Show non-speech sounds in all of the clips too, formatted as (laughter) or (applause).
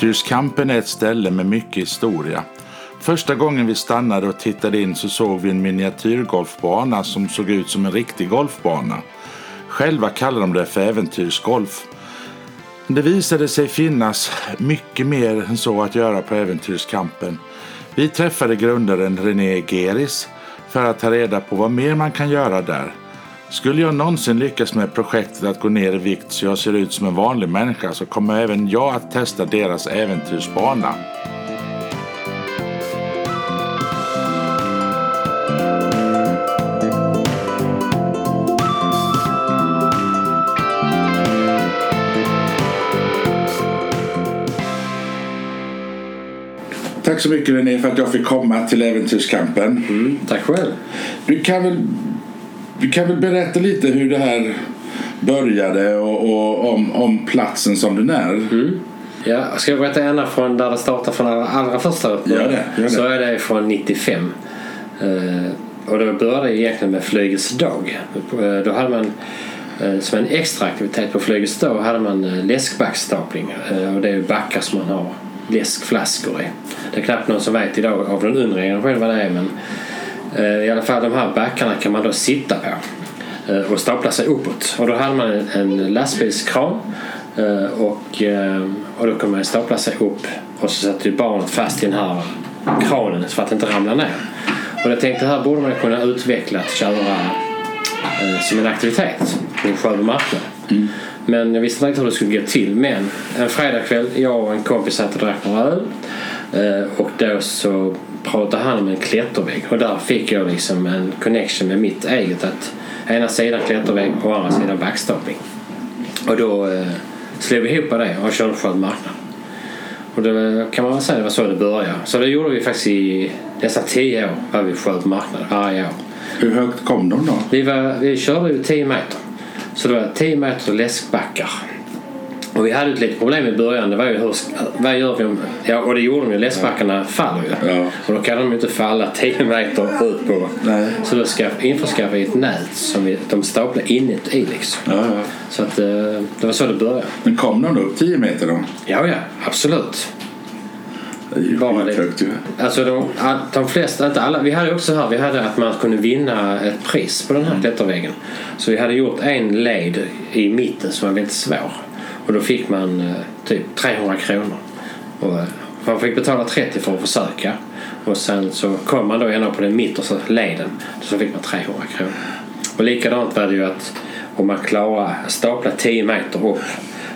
Äventyrskampen är ett ställe med mycket historia. Första gången vi stannade och tittade in så såg vi en miniatyrgolfbana som såg ut som en riktig golfbana. Själva kallar de det för äventyrsgolf. Det visade sig finnas mycket mer än så att göra på Äventyrskampen. Vi träffade grundaren René Geris för att ta reda på vad mer man kan göra där. Skulle jag någonsin lyckas med projektet att gå ner i vikt så jag ser ut som en vanlig människa så kommer även jag att testa deras äventyrsbana. Tack så mycket René för att jag fick komma till Äventyrskampen. Mm, tack själv. Du kan väl, du kan väl berätta lite hur det här började och, och om, om platsen som den är. Mm. Ja, ska jag berätta ända från där det startade från allra, allra första Gör det, gör det. Så är det från 95. Eh, och då började det egentligen med Flygets dag. Eh, då hade man eh, som en extra aktivitet på Flygets dag hade man läskbackstapling. Och det är backar som man har läskflaskor i. Det är knappt någon som vet idag av den yngre generationen vad det är men i alla fall de här backarna kan man då sitta på eh, och stapla sig uppåt. Och då hade man en, lastbilskran eh, och, eh, och då kunde man stapla sig upp och så satte ju barnet fast i den här kranen för att inte ramla ner. Och jag tänkte här borde man kunna utveckla att köra eh, som en aktivitet på Sjöbo marknad. Men jag visste inte hur det skulle gå till. Men en fredagkväll, jag och en kompis satt och drack några öl. Eh, Och då så pratade han om en klättervägg. Och där fick jag liksom en connection med mitt eget. Att ena sidan klättervägg och andra sidan backstapling. Och då eh, slog vi ihop det och körde Sjöbo marknad. Och det kan man väl säga det var så det började. Så det gjorde vi faktiskt i nästan tio år. Var vi Sjöbo marknad varje år. Hur högt kom de då? Vi, var, vi körde ju 10 meter. Så det var 10 meter läskbackar. Och vi hade ett litet problem i början. Det var ju hur, vad gör vi om... Ja, och det gjorde de ju. Läskbackarna faller ju. Ja. Och då kan de ju inte falla 10 meter ut på. Nej. Så då ska, införskaffade vi ett nät som vi, de staplade inuti liksom. Ja, ja. Så att, eh, det var så det började. Men kom de då upp 10 meter då? Ja, ja. Absolut. Det är ju Bara det. ju. Alltså de, de flesta, inte alla. Vi hade också här, vi hade att man kunde vinna ett pris på den här klätterväggen. Så vi hade gjort en led i mitten som var väldigt svår. Och då fick man eh, typ 300 kronor. Och eh, man fick betala 30 för att försöka. Och sen så kom man då ända på den mittersta leden. Så fick man 300 kronor. Och likadant var det ju att om man klarade stapla 10 meter upp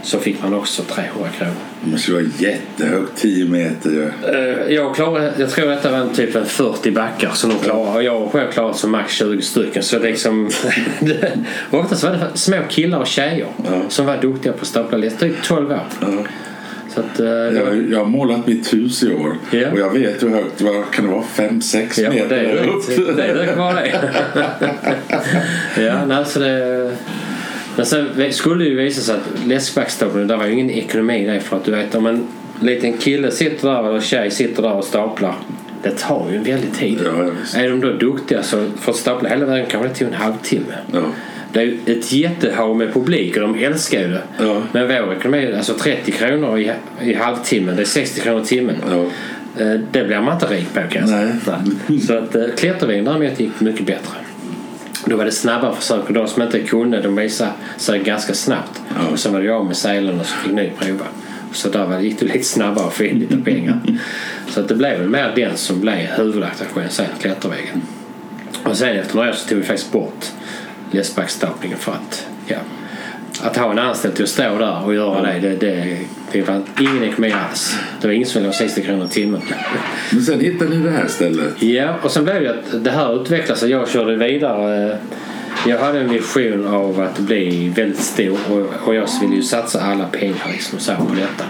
så fick man också 300 kronor. Det måste ju vara jättehögt, 10 meter ju. Eh, Jag, klarade, jag tror detta var en typ en 40 backar som de klarade. Och jag själv klarade som max 20 stycken. Så liksom, (laughs) det, oftast var det små killar och tjejer Ja. som var duktiga på att stapla läsk. Typ 12 år. Ja. Så att, eh, det var- Jag, jag har målat mitt hus i år Ja. och jag vet hur högt vad kan det vara? 5-6 Ja, meter det är upp. Det är rätt bra det. (laughs) (laughs) ja, nej, så det... Men sen skulle det ju visa sig att läskbackstapling, där var ju ingen ekonomi det för att du vet om en liten kille sitter där eller tjej sitter där och staplar. Det tar ju en väldig tid. Ja, är de då duktiga så för att stapla hela vägen kanske det tog en halvtimme. Ja. Det är ju ett jättehav med publik och de älskar ju det. Ja. Men vår ekonomi, alltså 30 kronor i, i halvtimmen, det är 60 kronor i timmen. Ja. Eh, Det blir man inte rik på kan jag säga. Så att eh, klättervägen däremot gick mycket bättre. Då var det snabba försök och de som inte kunde de visade sig ganska snabbt. Ja. Och sen var det jag med selen och så fick ni prova. Så där var det, gick det lite snabbare att få in lite pengar. (laughs) Så att det blev väl mer den som blev huvudattraktionen sen, klättervägen. Och sen efter några år så tog vi faktiskt bort läskbackstaplingen för att ja, att ha en anställd till att stå där och göra det, det, det, det var ingen ekonomi alls. Det var ingen som ville ha 60 kronor i timmen. Men sen hittade ni det här stället. Ja, och sen blev det att det här utvecklades och jag körde vidare. Jag hade en vision av att bli väldigt stor och, och jag ville ju satsa alla pengar liksom så på detta.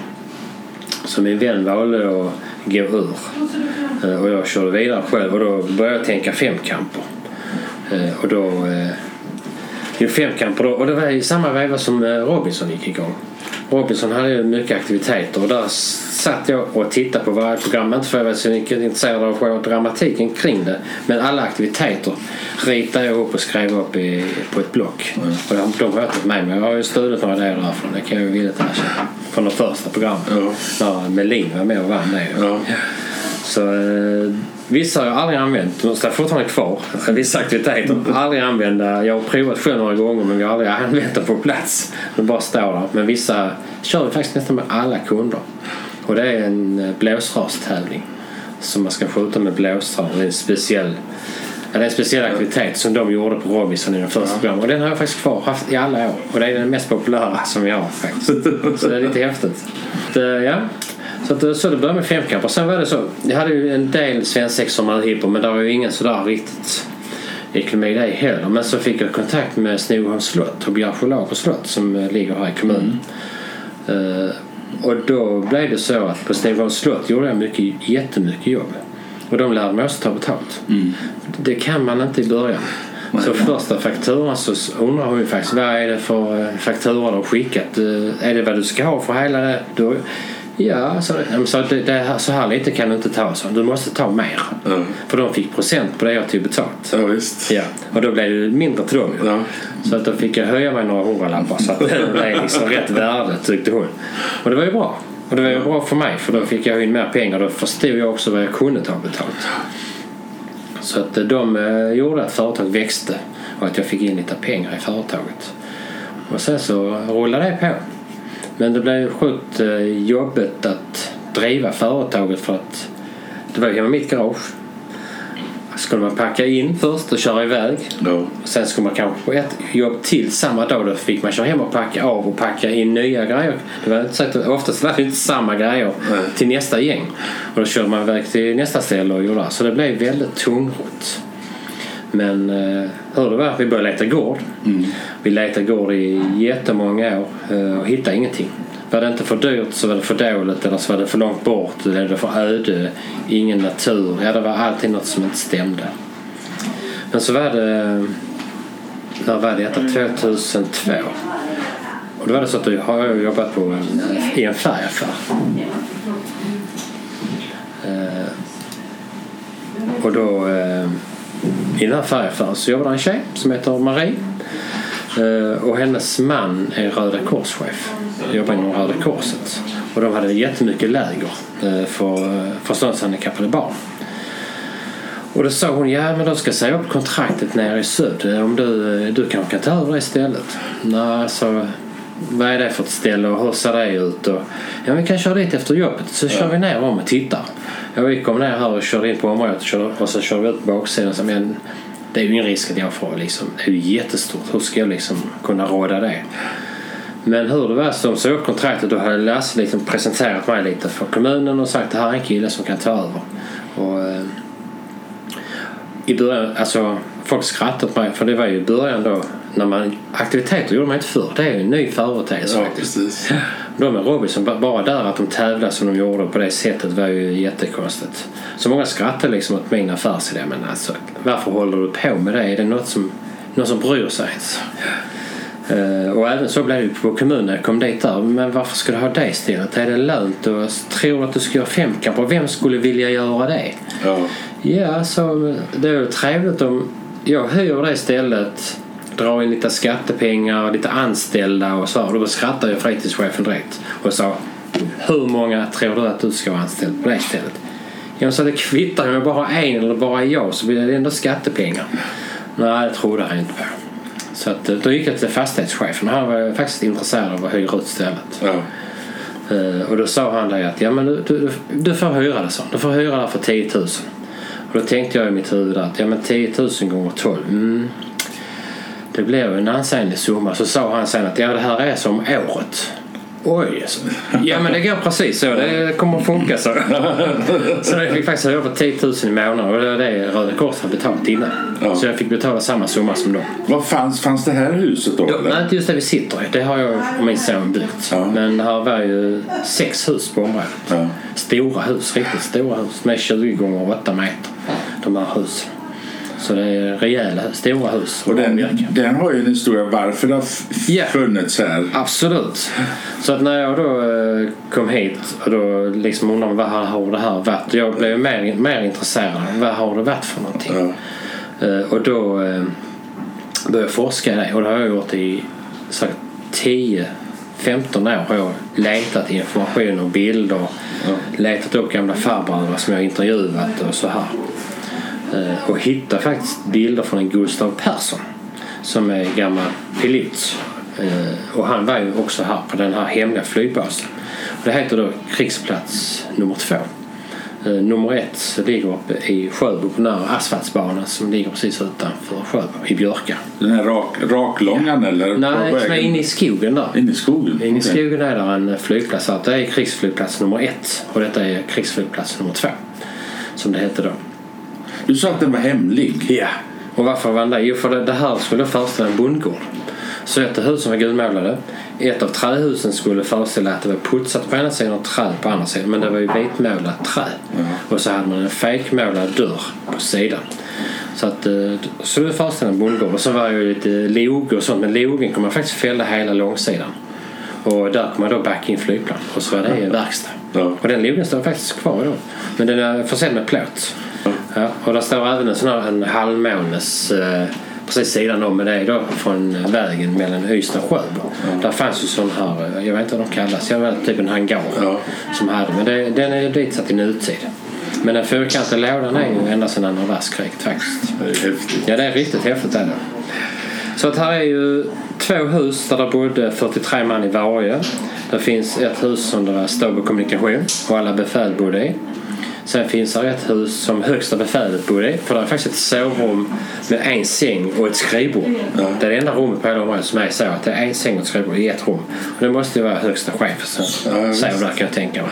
Så min vän valde att gå ur Eh, och jag körde vidare själv och då började jag tänka femkamper. Eh, Och då... Jo, femkamper då. Och det var i samma veva som eh, Robinson gick igång. Robinson hade ju mycket aktiviteter och där satt jag och tittade på varje program. Inte för att jag var så mycket intresserad av själva dramatiken kring det. Men alla aktiviteter ritade jag upp och skrev upp i, på ett block. Mm. Och de, de har jag tagit med mig. Jag har ju stulit några idéer därifrån. Det kan jag ju villigt erkänna. Från de första programmen. Ja. När Melin var med och vann det. Ja. Så eh, vissa har jag aldrig använt. De står fortfarande kvar. (laughs) Vissa aktiviteter aldrig använda. Jag har provat själv några gånger men jag har aldrig (laughs) använt dem på plats. De bara står där. Men vissa kör vi faktiskt nästan med alla kunder. Och det är en eh, blåsrörstävling. Som man ska skjuta med blåsrör. Det är en speciell Ja, det är en speciell aktivitet som de gjorde på Robinson i den första programmet. Och den har jag faktiskt kvar haft i alla år. Och det är den mest populära som vi har faktiskt. Så det är lite häftigt. Det, ja. Så, att, så det började med femkamper. Sen var det så. Jag hade ju en del svensexor med hiphop men det var ju ingen sådär riktigt ekonomi det heller. Men så fick jag kontakt med Snoholms slott och Bjärsjölagers slott som eh, ligger här i kommunen. Eh, och då blev det så att på Snoholms slott gjorde jag mycket, jättemycket jobb. Och de lärde mig också ta betalt. Det kan man inte i början. Så första fakturan så undrar hon ju faktiskt vad är det för eh, faktura de har skickat? Eh, Är det vad du ska ha för hela det? Ja, så, så det, det här, så här lite kan du inte ta. Så. Du måste ta mer. Ja. För de fick procent på det jag tog betalt. Ja, visst. Ja, och då blev det mindre till dem. Ja. Så att då fick jag höja mig några hundralappar så att det (laughs) blev liksom rätt värde tyckte hon. Och det var ju bra. Och det var ju bra för mig för då fick jag in mer pengar. Då förstod jag också vad jag kunde ta betalt. Så att de eh, gjorde att företaget växte och att jag fick in lite pengar i företaget. Och sen så rullade det på. Men det blev sjukt eh, jobbigt att driva företaget för att det var hemma i mitt garage. Skulle man packa in först och köra iväg. Ja. Sen skulle man kanske på ett jobb till samma dag. Då fick man köra hem och packa av och packa in nya grejer. Det var inte att, oftast var det inte samma grejer Nej. till nästa gäng. Och då körde man iväg till nästa ställe och gjorde det. Så det blev väldigt tungrott. Men eh, hur det var, vi började leta gård. Vi letade gård i jättemånga år eh, och hittade ingenting. Var det inte för dyrt så var det för dåligt eller så var det för långt bort eller det för öde, ingen natur. Ja, det var alltid något som inte stämde. Men så var det, när var detta? 2002. Och då var det så att då har jag jobbat på en, i en färgaffär. Eh, och då eh, i den här färgaffären så jobbar det en tjej som heter Marie. Eh, och hennes man är Röda Korschef. Jobbar inom Röda Korset. Och de hade jättemycket läger eh, för eh, förståndshandikappade barn. Och då sa hon, ja men då ska jag säga upp kontraktet nere i syd. Om du, du kanske kan ta över det istället. Nej, så vad är det för ett ställe och hur ser det ut? Och, ja, vi kan köra dit efter jobbet så kör vi ner om och tittar. Ja, vi kom ner här och körde in på området och, så körde vi ut på baksidan. Så, men det är ju ingen risk att jag får liksom, det är ju jättestort. Hur ska jag liksom kunna råda det? Men hur det var så de sa upp kontraktet då hade Lasse liksom presenterat mig lite för kommunen och sagt det här är en kille som kan ta över. Och, eh, i början, alltså folk skrattade åt mig för det var ju i början då när man, aktiviteter gjorde man inte förr. Det är ju en ny företeelse Ja, faktiskt. precis. (laughs) De med Robinson, ba- bara där att de tävlade som de gjorde på det sättet var ju jättekonstigt. Så många skrattade liksom åt min affärsidé. Men alltså, varför håller du på med det? Är det något som, någon som bryr sig ens? Eh, och även så blev det på kommunen när jag kom dit där. Men varför ska du ha det istället? Är det lönt? Och tror att du ska göra femkamper? Vem skulle vilja göra det? Ja. Ja, så det är ju trevligt om jag hyr det istället, drar in lite skattepengar, lite anställda och så. Och då skrattade jag fritidschefen direkt och sa hur många tror du att du ska vara anställd på det stället? Jag sa det kvittar om jag bara har en eller bara jag så blir det ändå skattepengar. Nej, det trodde han inte på. Så att, då gick jag till fastighetschefen. Han var faktiskt intresserad av att hyra ut stället. Ja. Eh, Och då sa han det att ja, men du, du, du får hyra det så. Du får hyra det för 10 000. Och då tänkte jag i mitt huvud att ja, men 10 000 gånger 12. Mm, det ju en ansenlig summa. Så sa han sen att ja, det här är som året. Oj, så. ja men det går precis så. Det kommer att funka så. Så jag fick faktiskt för 10 000 i månaden och det var det Röda Korset hade betalat innan. Ja. Så jag fick betala samma summa som dem. Vad fanns, fanns det här huset då? Ja, nej, inte just det vi sitter i. Det har jag och min son byggt. Ja. Men här var ju sex hus på området. Ja. Stora hus, riktigt stora hus med 20 gånger 8 meter. De här husen. Så det är rejäla, stora hus. Och den, den har ju en historia varför det har Ja. funnits här. Absolut. Så att när jag då eh, kom hit och då liksom undrade vad har det här varit? Jag blev mer, mer intresserad. Vad har det varit för någonting? Ja. Eh, Och då eh, började jag forska i det och det har jag gjort i så 10 15 år har jag letat information och bilder. Letat upp gamla farbröder som jag intervjuat och så här. Eh, Och hittade faktiskt bilder från en Gustav Persson som är gammal pilot. Eh, Och han var ju också här på den här hemliga flygbasen. Det heter då krigsplats nummer två. Eh, Nummer ett ligger uppe i Sjöbo på den här asfaltsbanan som ligger precis utanför Sjöbo i Björka. Den här rak, raklångan eller? Nej, som är inne i skogen där. Inne i skogen? Inne i skogen är där en flygplats. Det är krigsflygplats nummer ett och detta är krigsflygplats nummer två. Som det hette då. Du sa att den var hemlig. Ja. Och varför var den det? Jo, för det, det här skulle föreställa en bondgård. Så ett av husen var gulmålade. Ett av trähusen skulle föreställa att det var putsat på ena sidan och träd på andra sidan. Men det var ju vitmålat trä. Och så hade man en fejkmålad dörr på sidan. Så att, eh, så det föreställde en bondgård. Och så var det ju lite log och sånt. Men logen kunde man faktiskt fälla hela långsidan. Och där kom man då backa in flygplan. Och så var det en verkstad. Ja. Och den logen står faktiskt kvar idag. Men den är försedd med plåt. Ja, och där står även en sån här en halvmånes eh, precis sidan om det är då från vägen mellan Ystad och Sjöbo. Där fanns ju sån här, eh, jag vet inte vad de kallas, jag vet typ en hangar Ja. som hade, men det, den är ditsatt i nutid. Men den fyrkantiga lådan är ju ända sedan andra världskriget faktiskt. Det är häftigt. Ja, det är riktigt häftigt är det. Så att här är ju två hus där det bodde 43 man i varje. Det finns ett hus som det var stab och kommunikation och alla befäl bodde i. Sen finns det ett hus som högsta befälet bodde i. För det är faktiskt ett sovrum med en säng och ett skrivbord. Det är det enda rummet på hela området som är så att det är en säng och ett skrivbord i ett rum. Och det måste ju vara högsta chef som Ja, sover där kan jag tänka mig.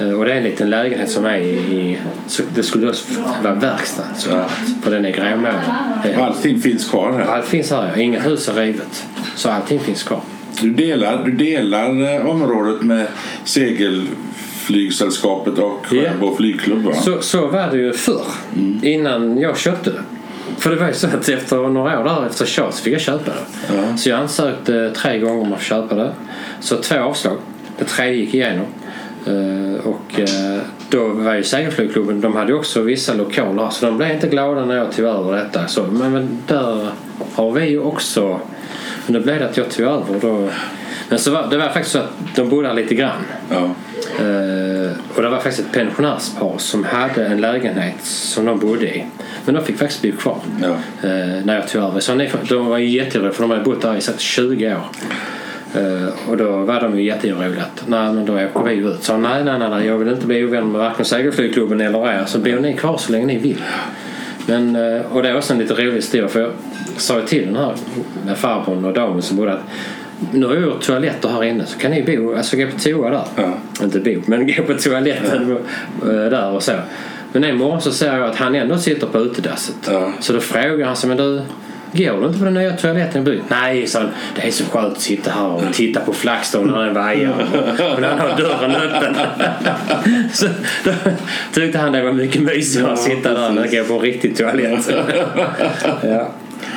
Eh, Och det är en liten lägenhet som är i... Det skulle också vara verkstad såklart. För den är gråmålad. Allting finns kvar här. Allt finns här, ja. Inget hus är rivet. Så allting finns kvar. Du delar, du delar eh, området med Segelflygsällskapet och Sjöbo flygklubb va? Så, så var det ju förr. Innan jag köpte det. För det var ju så att efter några år där efter tjat fick jag köpa det. Ja. Så jag ansökte tre gånger om att få köpa det. Så två avslag. Det tredje gick igenom. Eh, och eh, då var ju Segelflygklubben, de hade ju också vissa lokaler så de blev inte glada när jag tog över detta. Så, men, men där har vi ju också... Men då blev det att jag tog över. Då, men så var, det var faktiskt så att de bodde här lite grann. Ja. Eh, och det var faktiskt ett pensionärspar som hade en lägenhet som de bodde i. Men de fick faktiskt bo kvar Ja. eh, när jag tog över. Så de var ju jätteoroliga för de hade bott där i säkert 20 år. Eh, och då var de ju jätteoroliga att nej men då åker vi ut. Så nej, nej, nej, nej jag vill inte bli ovän med varken segelflygklubben eller er. Så bor ni kvar så länge ni vill. Men, och det är också en lite rolig historia för jag sa ju till den här farbrorn och damen som bodde att nu har jag gjort toaletter här inne så kan ni bo, alltså gå på toa där. Ja. Inte bo, men gå på toaletten eh, där och så. Men en morgon så ser jag att han ändå sitter på utedasset. Ja. Så då frågar han sig, men du Går du inte på den nya toaletten i byn? Nej, sa han. Det är så skönt att sitta här och titta på flaggstången när den vajar. (laughs) Och när han har dörren öppen. Så då tyckte han det var mycket mysigare att sitta där än att gå på en riktig toalett. (laughs) Ja.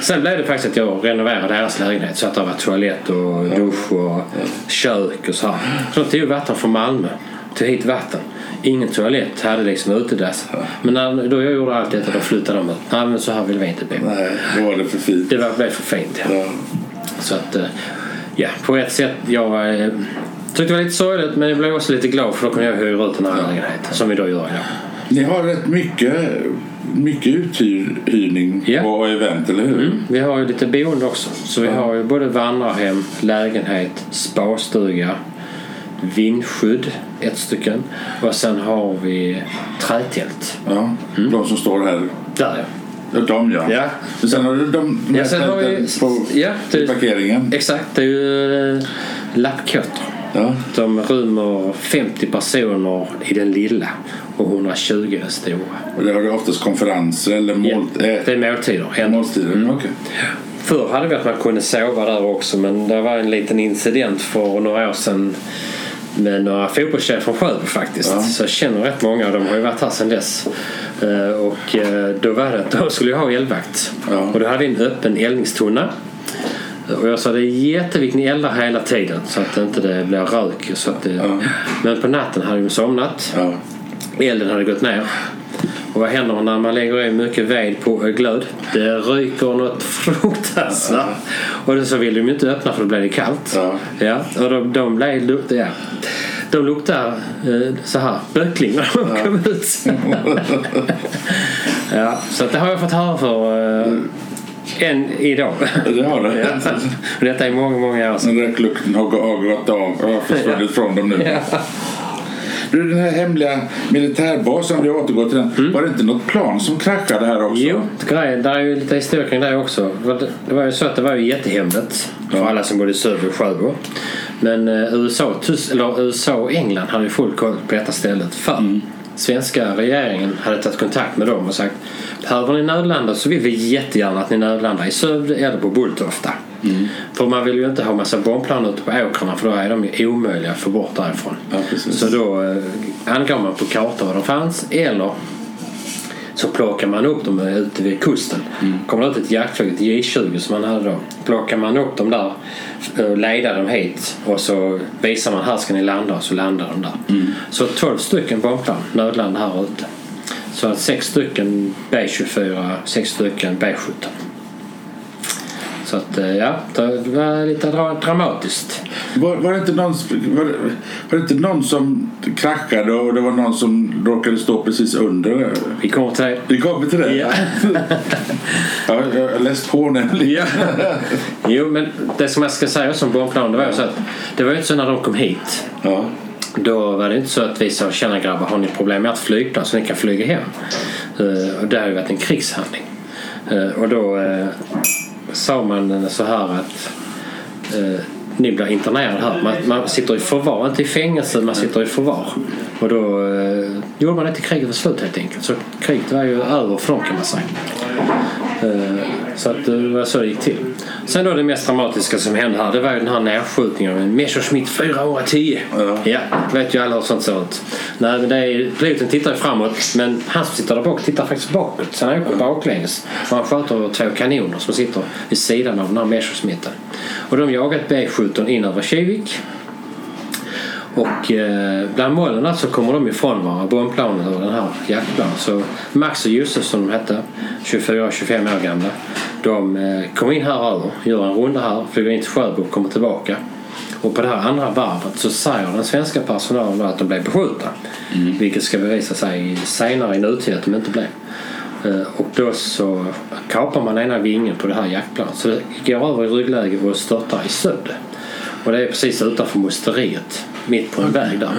Sen blev det faktiskt att jag renoverade deras lägenhet så att det var toalett och dusch och kök och så här. Så de tog vatten från Malmö. Tog hit vatten. Ingen toalett hade liksom utedass. Men när, då jag gjorde allt detta då flyttade de ut. Nej men så här vill vi inte bo. Nej, då var det för fint. Det var, blev för fint ja. Ja. Så att, eh, ja, på ett sätt. Jag eh, tyckte det var lite sorgligt men jag blev också lite glad för då kunde jag hyra ut den här lägenheten som vi då gör idag. Ni har rätt mycket, mycket uthyrning Ja. och event, eller hur? Mm. Vi har ju lite boende också. Så vi har ju både vandrarhem, lägenhet, spastuga, vindskydd, ett stycken. Och sen har vi trätält. Ja. De som står här. Där ja. De ja. Ja. Sen har du de Ja, sen har vi- på ja, det- parkeringen. Exakt, det är ju eh, lappkottar. Ja. De rymmer 50 personer i den lilla och 120 i den stora. Och där har du oftast konferenser eller mål, Ja, det är måltider. händer. måltider. Okej. Förr hade vi att man kunde sova där också men det var en liten incident för några år sedan med några fotbollstjejer från Sjöbo faktiskt. Ja. Så jag känner rätt många och de har ju varit här sedan dess. Eh, Och eh, då var det att de skulle ha eldvakt. Ja. Och då hade vi en öppen eldningstunna. Och jag sa det är jätteviktigt ni eldar hela tiden så att det inte det blir rök. Så att det... Ja. Men på natten hade de somnat. Ja. Elden hade gått ner. Och vad händer när man lägger i mycket ved på glöd? Det ryker något (laughs) fruktansvärt. Och det så vill de ju inte öppna för då blir det kallt. Ja. Ja, och de, de, blev, ja. de luktar eh, så här böckling när de kom ut. (laughs) (laughs) ja, så det har jag fått höra för eh, än idag. Det har det. Ja. Detta är många, många år sedan. Men röklukten har gå- har gått av och försvunnit från dem nu. Ja. Du, den här hemliga militärbasen, vi återgår till den. Var det inte något plan som kraschade här också? Jo, grejen, där är ju lite historia kring det också. För Det var ju så att det var ju jättehemligt för Ja. alla som bodde i Söder och Sjöbo. Men eh, USA, Tys- eller USA och England hade ju full koll på detta stället för svenska regeringen hade tagit kontakt med dem och sagt behöver ni nödlanda så vill vi jättegärna att ni nödlandar i Sövde eller på Bulltofta. För man vill ju inte ha massa bombplan ute på åkrarna för då är de ju omöjliga att få bort därifrån. Ja. Så då eh, angav man på kartor var de fanns eller så plockar man upp dem ute vid kusten. Kommer det ut ett jaktflyg, ett J20 som man hade då. Plockar man upp dem där och leder dem hit och så visar man här ska ni landa och så landar de där. Så 12 stycken bombplan nödland här ute. Så att sex stycken B24, sex stycken B17. Så att eh, ja, det var lite dra- dramatiskt. Var, var, det inte någon, var, det, var det inte någon som kraschade och det var någon som råkade stå precis under? Vi kommer till det. Vi kommer till det. Ja. (laughs) ja, jag har läst på nämligen. Jo, men det som jag ska säga också om bombplanen det var ju så att det var inte så när de kom hit. Ja. Då var det inte så att vi sa tjena grabbar har ni problem med ert flygplan så ni kan flyga hem. Eh, och det har ju varit en krigshandling. Eh, och då sa man så här att eh, ni blir internerade här. Man, man sitter i förvar, inte i fängelse, man sitter i förvar. Och då eh, gjorde man det till kriget var slut helt enkelt. Så kriget var ju över för dem kan man säga. Eh, så att det var så det gick till. Sen då det mest dramatiska som hände här det var ju den här nedskjutningen en Messerschmitt 410. Ja. ja, vet ju alla hur sånt ser ut. Nej, men det är, piloten tittar ju framåt men han som sitter där bak tittar faktiskt bakåt. Så han åker baklänges. Och han skjuter två kanoner som sitter vid sidan av den här Messerschmitten. Och de jagat B17 in över Kivik. Och eh, bland där så kommer de ifrån varandra, bombplanen och den här jaktplanen. Så Max och Jussi som de hette, 24-25 år gamla, de eh, kom in här över, gör en runda här, flyger in till Sjöbo och kommer tillbaka. Och på det här andra varvet så säger den svenska personalen att de blev beskjutna. Vilket ska bevisa sig senare i nutid att de inte blev. Eh, Och då så kapar man ena vingen på det här jaktplanet. Så det går över i ryggläge och störtar i Sövde. Och det är precis utanför musteriet. Mitt på en väg där.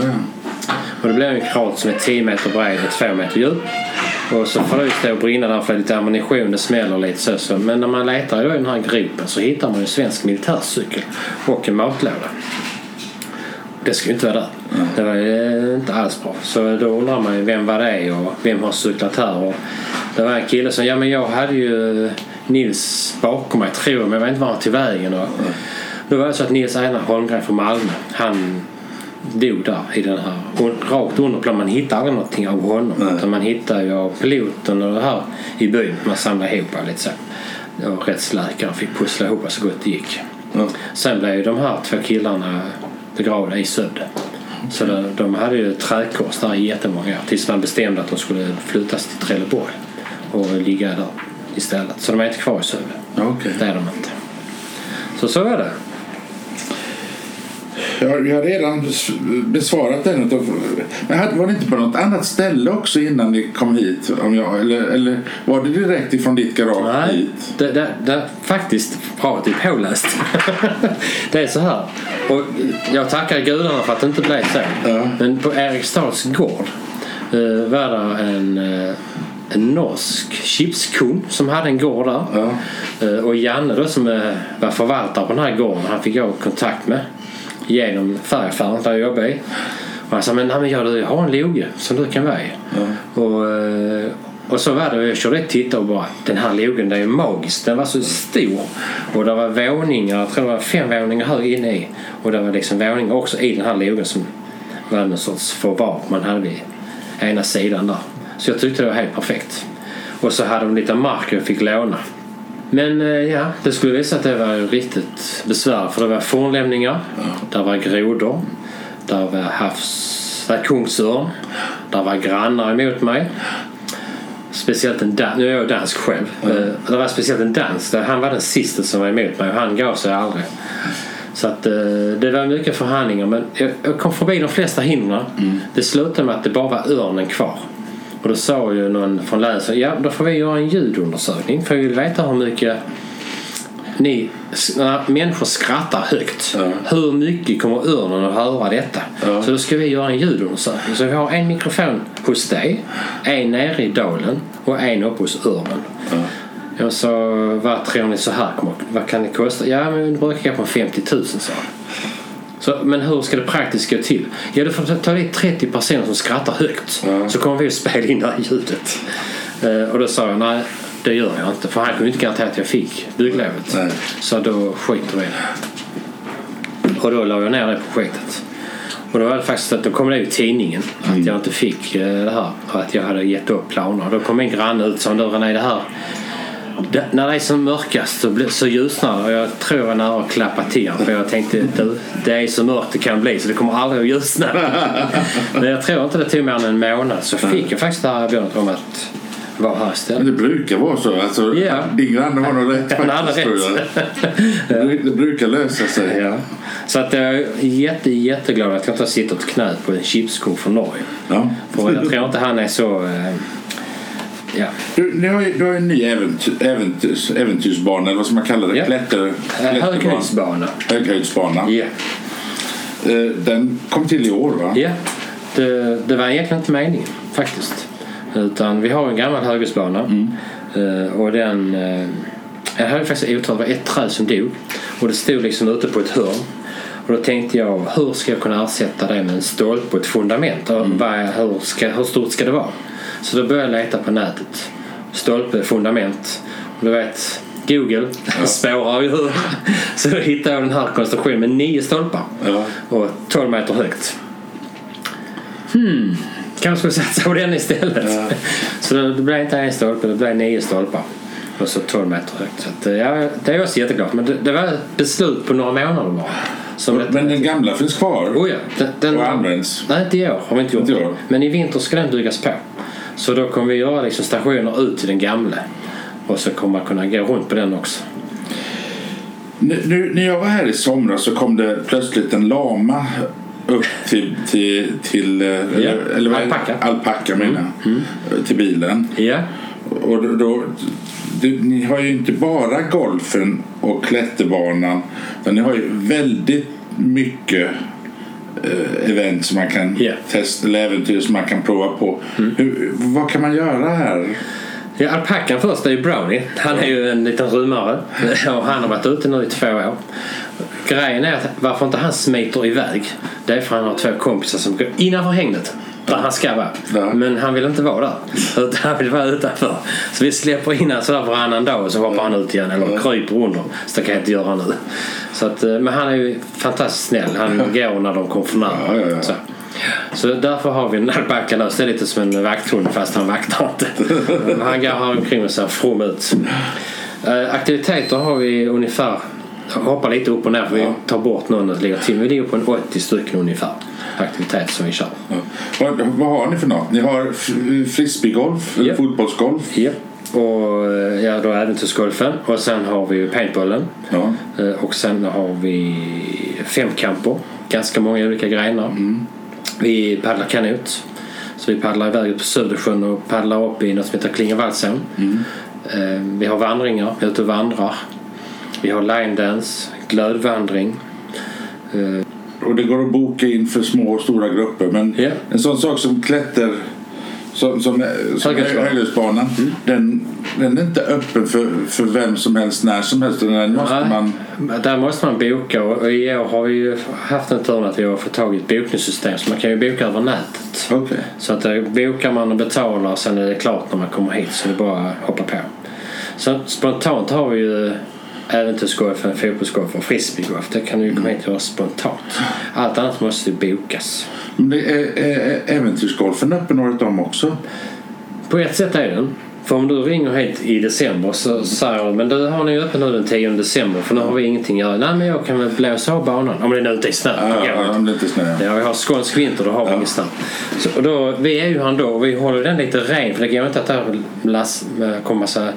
Och det blir en krat som är 10 meter bred och 2 meter djup. Och så får det stå och brinna där för lite ammunition, det smäller lite så. så. Men när man letar i den här gropen så hittar man en svensk militärcykel och en matlåda. Det ska ju inte vara där. Det var ju inte alls bra. Så då undrar man ju vem var det och vem har cyklat här? Och det var en kille som, ja men jag hade ju Nils bakom mig tror jag men jag vet inte var han tog vägen. Och då var det så att Nils Einar Holmgren från Malmö, han dog där i den här, rakt under plan. Man hittar aldrig någonting av honom. Nej. Utan man hittar ju av piloten och det här i byn. Man samlar ihop lite så. Och rättsläkaren fick pussla ihop så gott det gick. Ja. Sen blev ju de här två killarna begravda i Sövde. Så de, de hade ju ett trädkors där i jättemånga år tills man bestämde att de skulle flyttas till Trelleborg och ligga där istället. Så de är inte kvar i Sövde. Okej. Det är de inte. Så så var det. Ja, vi har redan bes- besvarat den. Men var det inte på något annat ställe också innan ni kom hit? Om jag, eller, eller var det direkt ifrån ditt garage Nej, hit? det, det, det, faktiskt bra är påläst. (laughs) det är så här. Och jag tackar gudarna för att det inte blev så. Ja. Men på Eriksdals gård eh, var det en, eh, en norsk chipskung som hade en gård där. Ja. Eh, och Janne då som eh, var förvaltare på den här gården han fick jag kontakt med genom färgaffären där jag jobbade i. Och han sa men, nej, men jag, jag har en loge som du kan vara i. Och, eh, och så var det, och jag körde ett titta och bara den här logen den är magisk. Den var så stor. Och det var våningar, jag tror det var fem våningar hög inne i. Och det var liksom våningar också i den här logen som var någon sorts förvar man hade vid ena sidan där. Så jag tyckte det var helt perfekt. Och så hade de lite mark jag fick låna. Men eh, ja, det skulle visa att det var riktigt besvärligt för det var fornlämningar, där var grodor, där var havs... där var kungsörn, där var grannar emot mig. Speciellt en dans, nu är jag dansk själv. Mm. Det var speciellt en dansk, han var den sista som var emot mig och han gav sig aldrig. Så att, eh, det var mycket förhandlingar men jag kom förbi de flesta hindren. Mm. Det slutade med att det bara var örnen kvar. Och då sa ju någon från länsstyrelsen, ja då får vi göra en ljudundersökning för vi vill veta hur mycket ni, när människor skrattar högt, ja. hur mycket kommer örnen att höra detta? Ja. Så då ska vi göra en ljudundersökning. Så vi har en mikrofon hos dig, en nere i dalen och en uppe hos örnen. Ja. Jag sa, vad tror ni så här kommer, vad kan det kosta? Ja, men det brukar gå på 50 000 sa så, men hur ska det praktiskt gå till? Ja, du får ta dit 30 personer som skrattar högt. Ja. Så kommer vi att spela in det här ljudet. Uh, och då sa jag, nej det gör jag inte. För han kunde inte garantera att jag fick bygglovet. Så då skiter vi i det. Och då la jag ner det projektet. Och då var det faktiskt att då kom det i tidningen att mm. jag inte fick eh, det här. Och att jag hade gett upp planer. Då kom min granne ut och sa, du René det här det, när det är som mörkast så, så ljusnar det och jag tror jag nära att klappa till för jag tänkte du, det är så mörkt det kan bli så det kommer aldrig att ljusna. (laughs) Men jag tror inte det tog mer än en månad så fick jag faktiskt det här erbjudandet om att vara här istället. Det brukar vara så. Alltså, yeah. Din granne har nog rätt (laughs) Han hade rätt. Det brukar lösa sig. Ja. Så att jag är jätte, jätteglad att jag inte har suttit ett knä på en chipskung från Norge. Ja. För jag tror inte han är så eh, Ja. Du, ni har ju, du har en ny äventyr, äventyrs, äventyrsbana, eller vad ska man kalla det? Ja. Klätter, Höghöjdsbana. Höghöjdsbana. Ja. Eh, den kom till i år va? Ja, det, det var egentligen inte meningen faktiskt. Utan vi har en gammal höghöjdsbana mm. Eh, och den eh, jag hade faktiskt otur, det var ett träd som dog och det stod liksom ute på ett hörn. Och då tänkte jag, hur ska jag kunna ersätta det med en stolpe och ett fundament? Mm. hur, ska, hur stort ska det vara? Så då började jag leta på nätet. Stolpe, fundament. Du vet, Google ja. spårar ju (laughs) Så då hittade jag den här konstruktionen med nio stolpar ja. och 12 meter högt. Hmm, kanske skulle satsa på den istället. Ja. (laughs) Så det blev inte en stolpe, det blev nio stolpar. Och så 12 meter högt. Så att, ja, det är jag också jätteglad Men det, det var ett beslut på några månader bara. Som men den gamla finns kvar? Oh ja, den, den, och används? Nej, inte i år har vi inte gjort. Inte Men i vinter ska den byggas på. Så då kommer vi göra liksom stationer ut till den gamla. Och så kommer man kunna gå runt på den också. Nu, när jag var här i somras så kom det plötsligt en lama upp till, till, till ja. eller, alpacka, alpacka mm. mm. till bilen. Ja. Och då, då du, ni har ju inte bara golfen och klätterbanan utan ni har ju väldigt mycket Eh, event som man kan yeah. testa eller äventyr som man kan prova på. Mm. Hur, vad kan man göra här? Ja, alpackan först är ju Brownie. Han är ju en liten rymare (laughs) och han har varit ute nu i två år. Grejen är att varför inte han smiter iväg det är för att han har två kompisar som går innanför hängnet där han ska vara. Ja. Men han vill inte vara där. Utan han vill vara utanför. Så vi släpper in honom sådär varannan dag och så hoppar han ut igen. Eller ja. kryper under. Så det kan jag inte göra nu. Så att, eh, men han är ju fantastiskt snäll. Han går när de kommer för nära. Ja, så. så därför har vi en alpacka lös. Det är lite som en vakthund fast han vaktar inte. (laughs) han går här omkring och ser from ut. Eh, aktiviteter har vi ungefär hoppar lite upp och ner för vi tar bort någon och lägger till. Vi ligger på en 80 stycken ungefär aktiviteter som vi kör. Ja. Vad, vad har ni för något? Ni har frisbeegolf, yep. fotbollsgolf? Ja. Och eh, ja, då äventyrsgolfen och sen har vi paintballen. Ja. Eh, och sen har vi femkamper. Ganska många olika grenar. Mm. Vi paddlar kanot. Så vi paddlar iväg ut på Södersjön och paddlar upp i något som heter Klingevaldsån. Mm. Eh, vi har vandringar, vi är ute och vandrar. Vi har line dance, glödvandring. Och det går att boka in för små och stora grupper. Men yeah. en sån sak som klätter som, som, som Höghusbanan, mm. den, den är inte öppen för, för vem som helst när som helst. Den måste Nej, man... Där måste man boka och i år har vi haft en tur att vi har fått tag i ett bokningssystem så man kan ju boka över nätet. Okay. Så att eh, bokar man och betalar och sen är det klart när man kommer hit så det är bara att hoppa på. Så spontant har vi ju äventyrsgolf, en fotbollsgolf och frisbeegolf. Det kan du ju komma hit och göra spontant. Allt annat måste ju bokas. Men det är, är äventyrsgolfen öppen året om också? På ett sätt är den. För om du ringer hit i december så säger de men du har ni öppet nu den 10 december för nu har vi ingenting att göra. Nej men jag kan väl blåsa av banan. Om det är nu inte är snö. Ja, ja, om det inte är snö. Ja, vi har skånsk vinter, då har vi Ja. ingen snö. Så, och då, vi är ju här då och vi håller den lite ren för det går inte att det kommer massa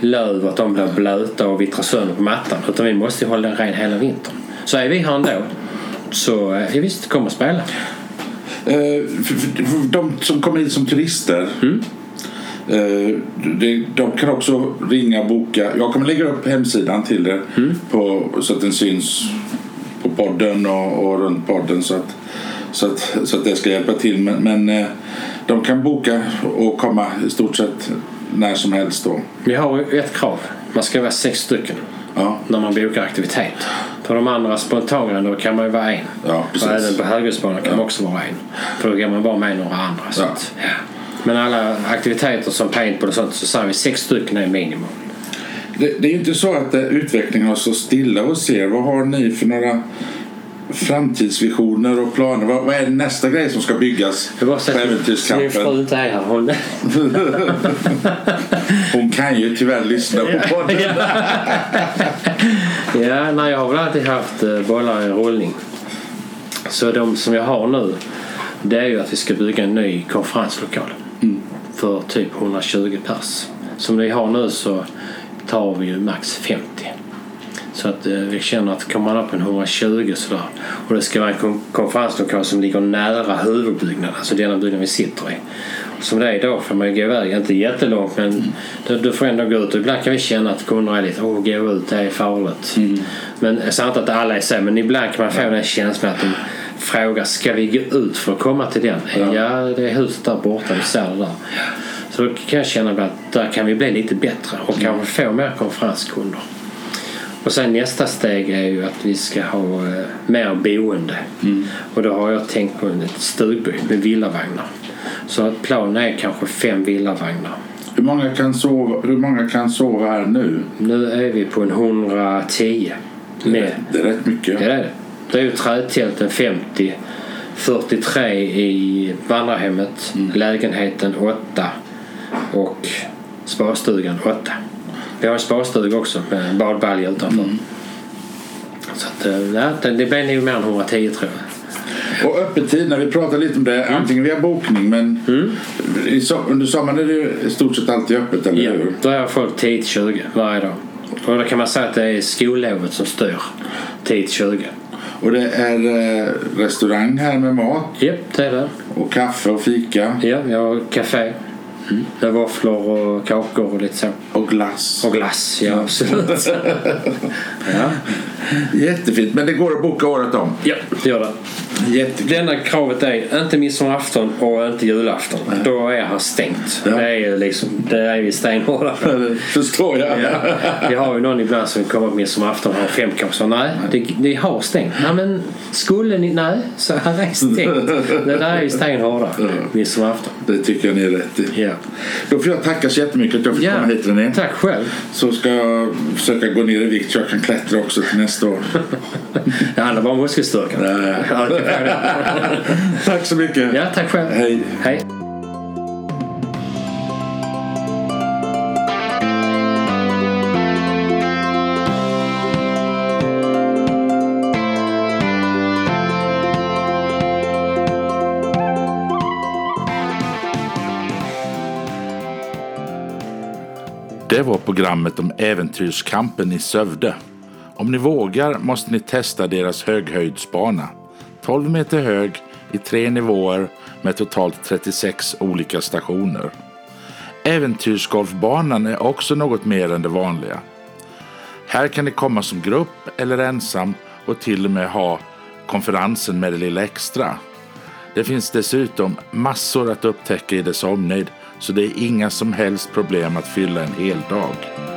löv att de blir blöta och vittrar sönder på mattan. Utan vi måste ju hålla den ren hela vintern. Så är vi här ändå så eh, ja, visst, kom och spela. Eh, de som kommer hit som turister Mm. eh, de kan också ringa och boka. Jag kommer lägga upp hemsidan till er Mm. på, så att den syns på podden och, och runt podden så att, så, att, så att det ska hjälpa till. Men, men de kan boka och komma i stort sett när som helst då. Vi har ett krav. Man ska vara sex stycken Ja, när man bokar aktivitet. På de andra spontana då kan man ju vara en. ja Och precis. även på höghusbanan kan man också vara en. För då kan man bara med några andra. Så att. Men alla aktiviteter som paintball och sånt så säger vi sex stycken är minimum. Det, det är ju inte så att eh, utvecklingen har så stilla hos er. Vad har ni för några framtidsvisioner och planer? Vad, vad är nästa grej som ska byggas på sett min Äventyrskampen? fru inte är här. Hon... (laughs) Hon kan ju tyvärr lyssna på podden. (laughs) ja, nej, jag har väl alltid haft eh, bollar i rullning. Så de som jag har nu det är ju att vi ska bygga en ny konferenslokal. För typ 120 pers. Som vi har nu så tar vi ju max 50. Så att eh, vi känner att kommer man upp en 120 sådär och det ska vara en kon- konferenslokal som ligger nära huvudbyggnaden, alltså denna byggnaden vi sitter i. Som det är idag får man ju gå iväg, inte jättelångt men du, du får ändå gå ut och ibland kan vi känna att kunder är lite åh gå ut, det är farligt. Men jag säger inte att alla är så men ibland kan man få den känslan att de frågar ska vi gå ut för att komma till den? Ja. Ja, det är huset där borta, vi ser det där. Så då kan jag känna att där kan vi bli lite bättre och kanske få mer konferenskunder. Och sen nästa steg är ju att vi ska ha eh, mer boende. Och då har jag tänkt på liten stugby med villavagnar. Så att planen är kanske fem villavagnar. Hur många, kan sova, hur många kan sova här nu? Nu är vi på en 110. Med, Det är rätt mycket. det är det. Det är ju trädtälten 50, 43 i vandrarhemmet, lägenheten 8 och sparstugan 8. Vi har en sparstuga också med en badbalja utanför. Så att, eh, ja, det, det blir nog mer än 110 tror jag. Och öppettid, när vi pratar lite om det, antingen via bokning men i so- under sommaren är det i stort sett alltid öppet, eller Ja, hur? då är folk 10-20 varje dag. Och då kan man säga att det är skollovet som styr 10-20. Och det är eh, restaurang här med mat Japp, det är det. och kaffe och fika Ja, vi har café. Med våfflor och kakor och lite så. och glass. Och glass, ja absolut. (laughs) ja. Jättefint, men det går att boka året om. ja, det gör det. Jättekul. Det enda kravet är inte midsommarafton och inte julafton. Då är här stängt. Ja. Det är ju liksom, det är vi stenhårda (laughs) på. Förstår jag. Ja. Vi har ju någon ibland som kommer på midsommarafton och har femkapslar. Nej, det, det har stängt. Nej, men skulle ni... Nej, så här är stängt. Det där är ju stenhårda. Midsommarafton. Det tycker jag ni är rätt i. Ja. Då får jag tacka så jättemycket att jag fick ja. komma hit René. Tack själv. Så ska jag försöka gå ner i vikt så jag kan klättra också till nästa år. (laughs) Det handlar bara om muskelstyrkan. Tack så mycket. ja, tack själv. Hej. Hej. Det var programmet om äventyrskampen i Sövde. Om ni vågar måste ni testa deras höghöjdsbana. 12 meter hög i tre nivåer med totalt 36 olika stationer. Äventyrsgolfbanan är också något mer än det vanliga. Här kan ni komma som grupp eller ensam och till och med ha konferensen med det lilla extra. Det finns dessutom massor att upptäcka i dess omnejd så det är inga som helst problem att fylla en hel dag.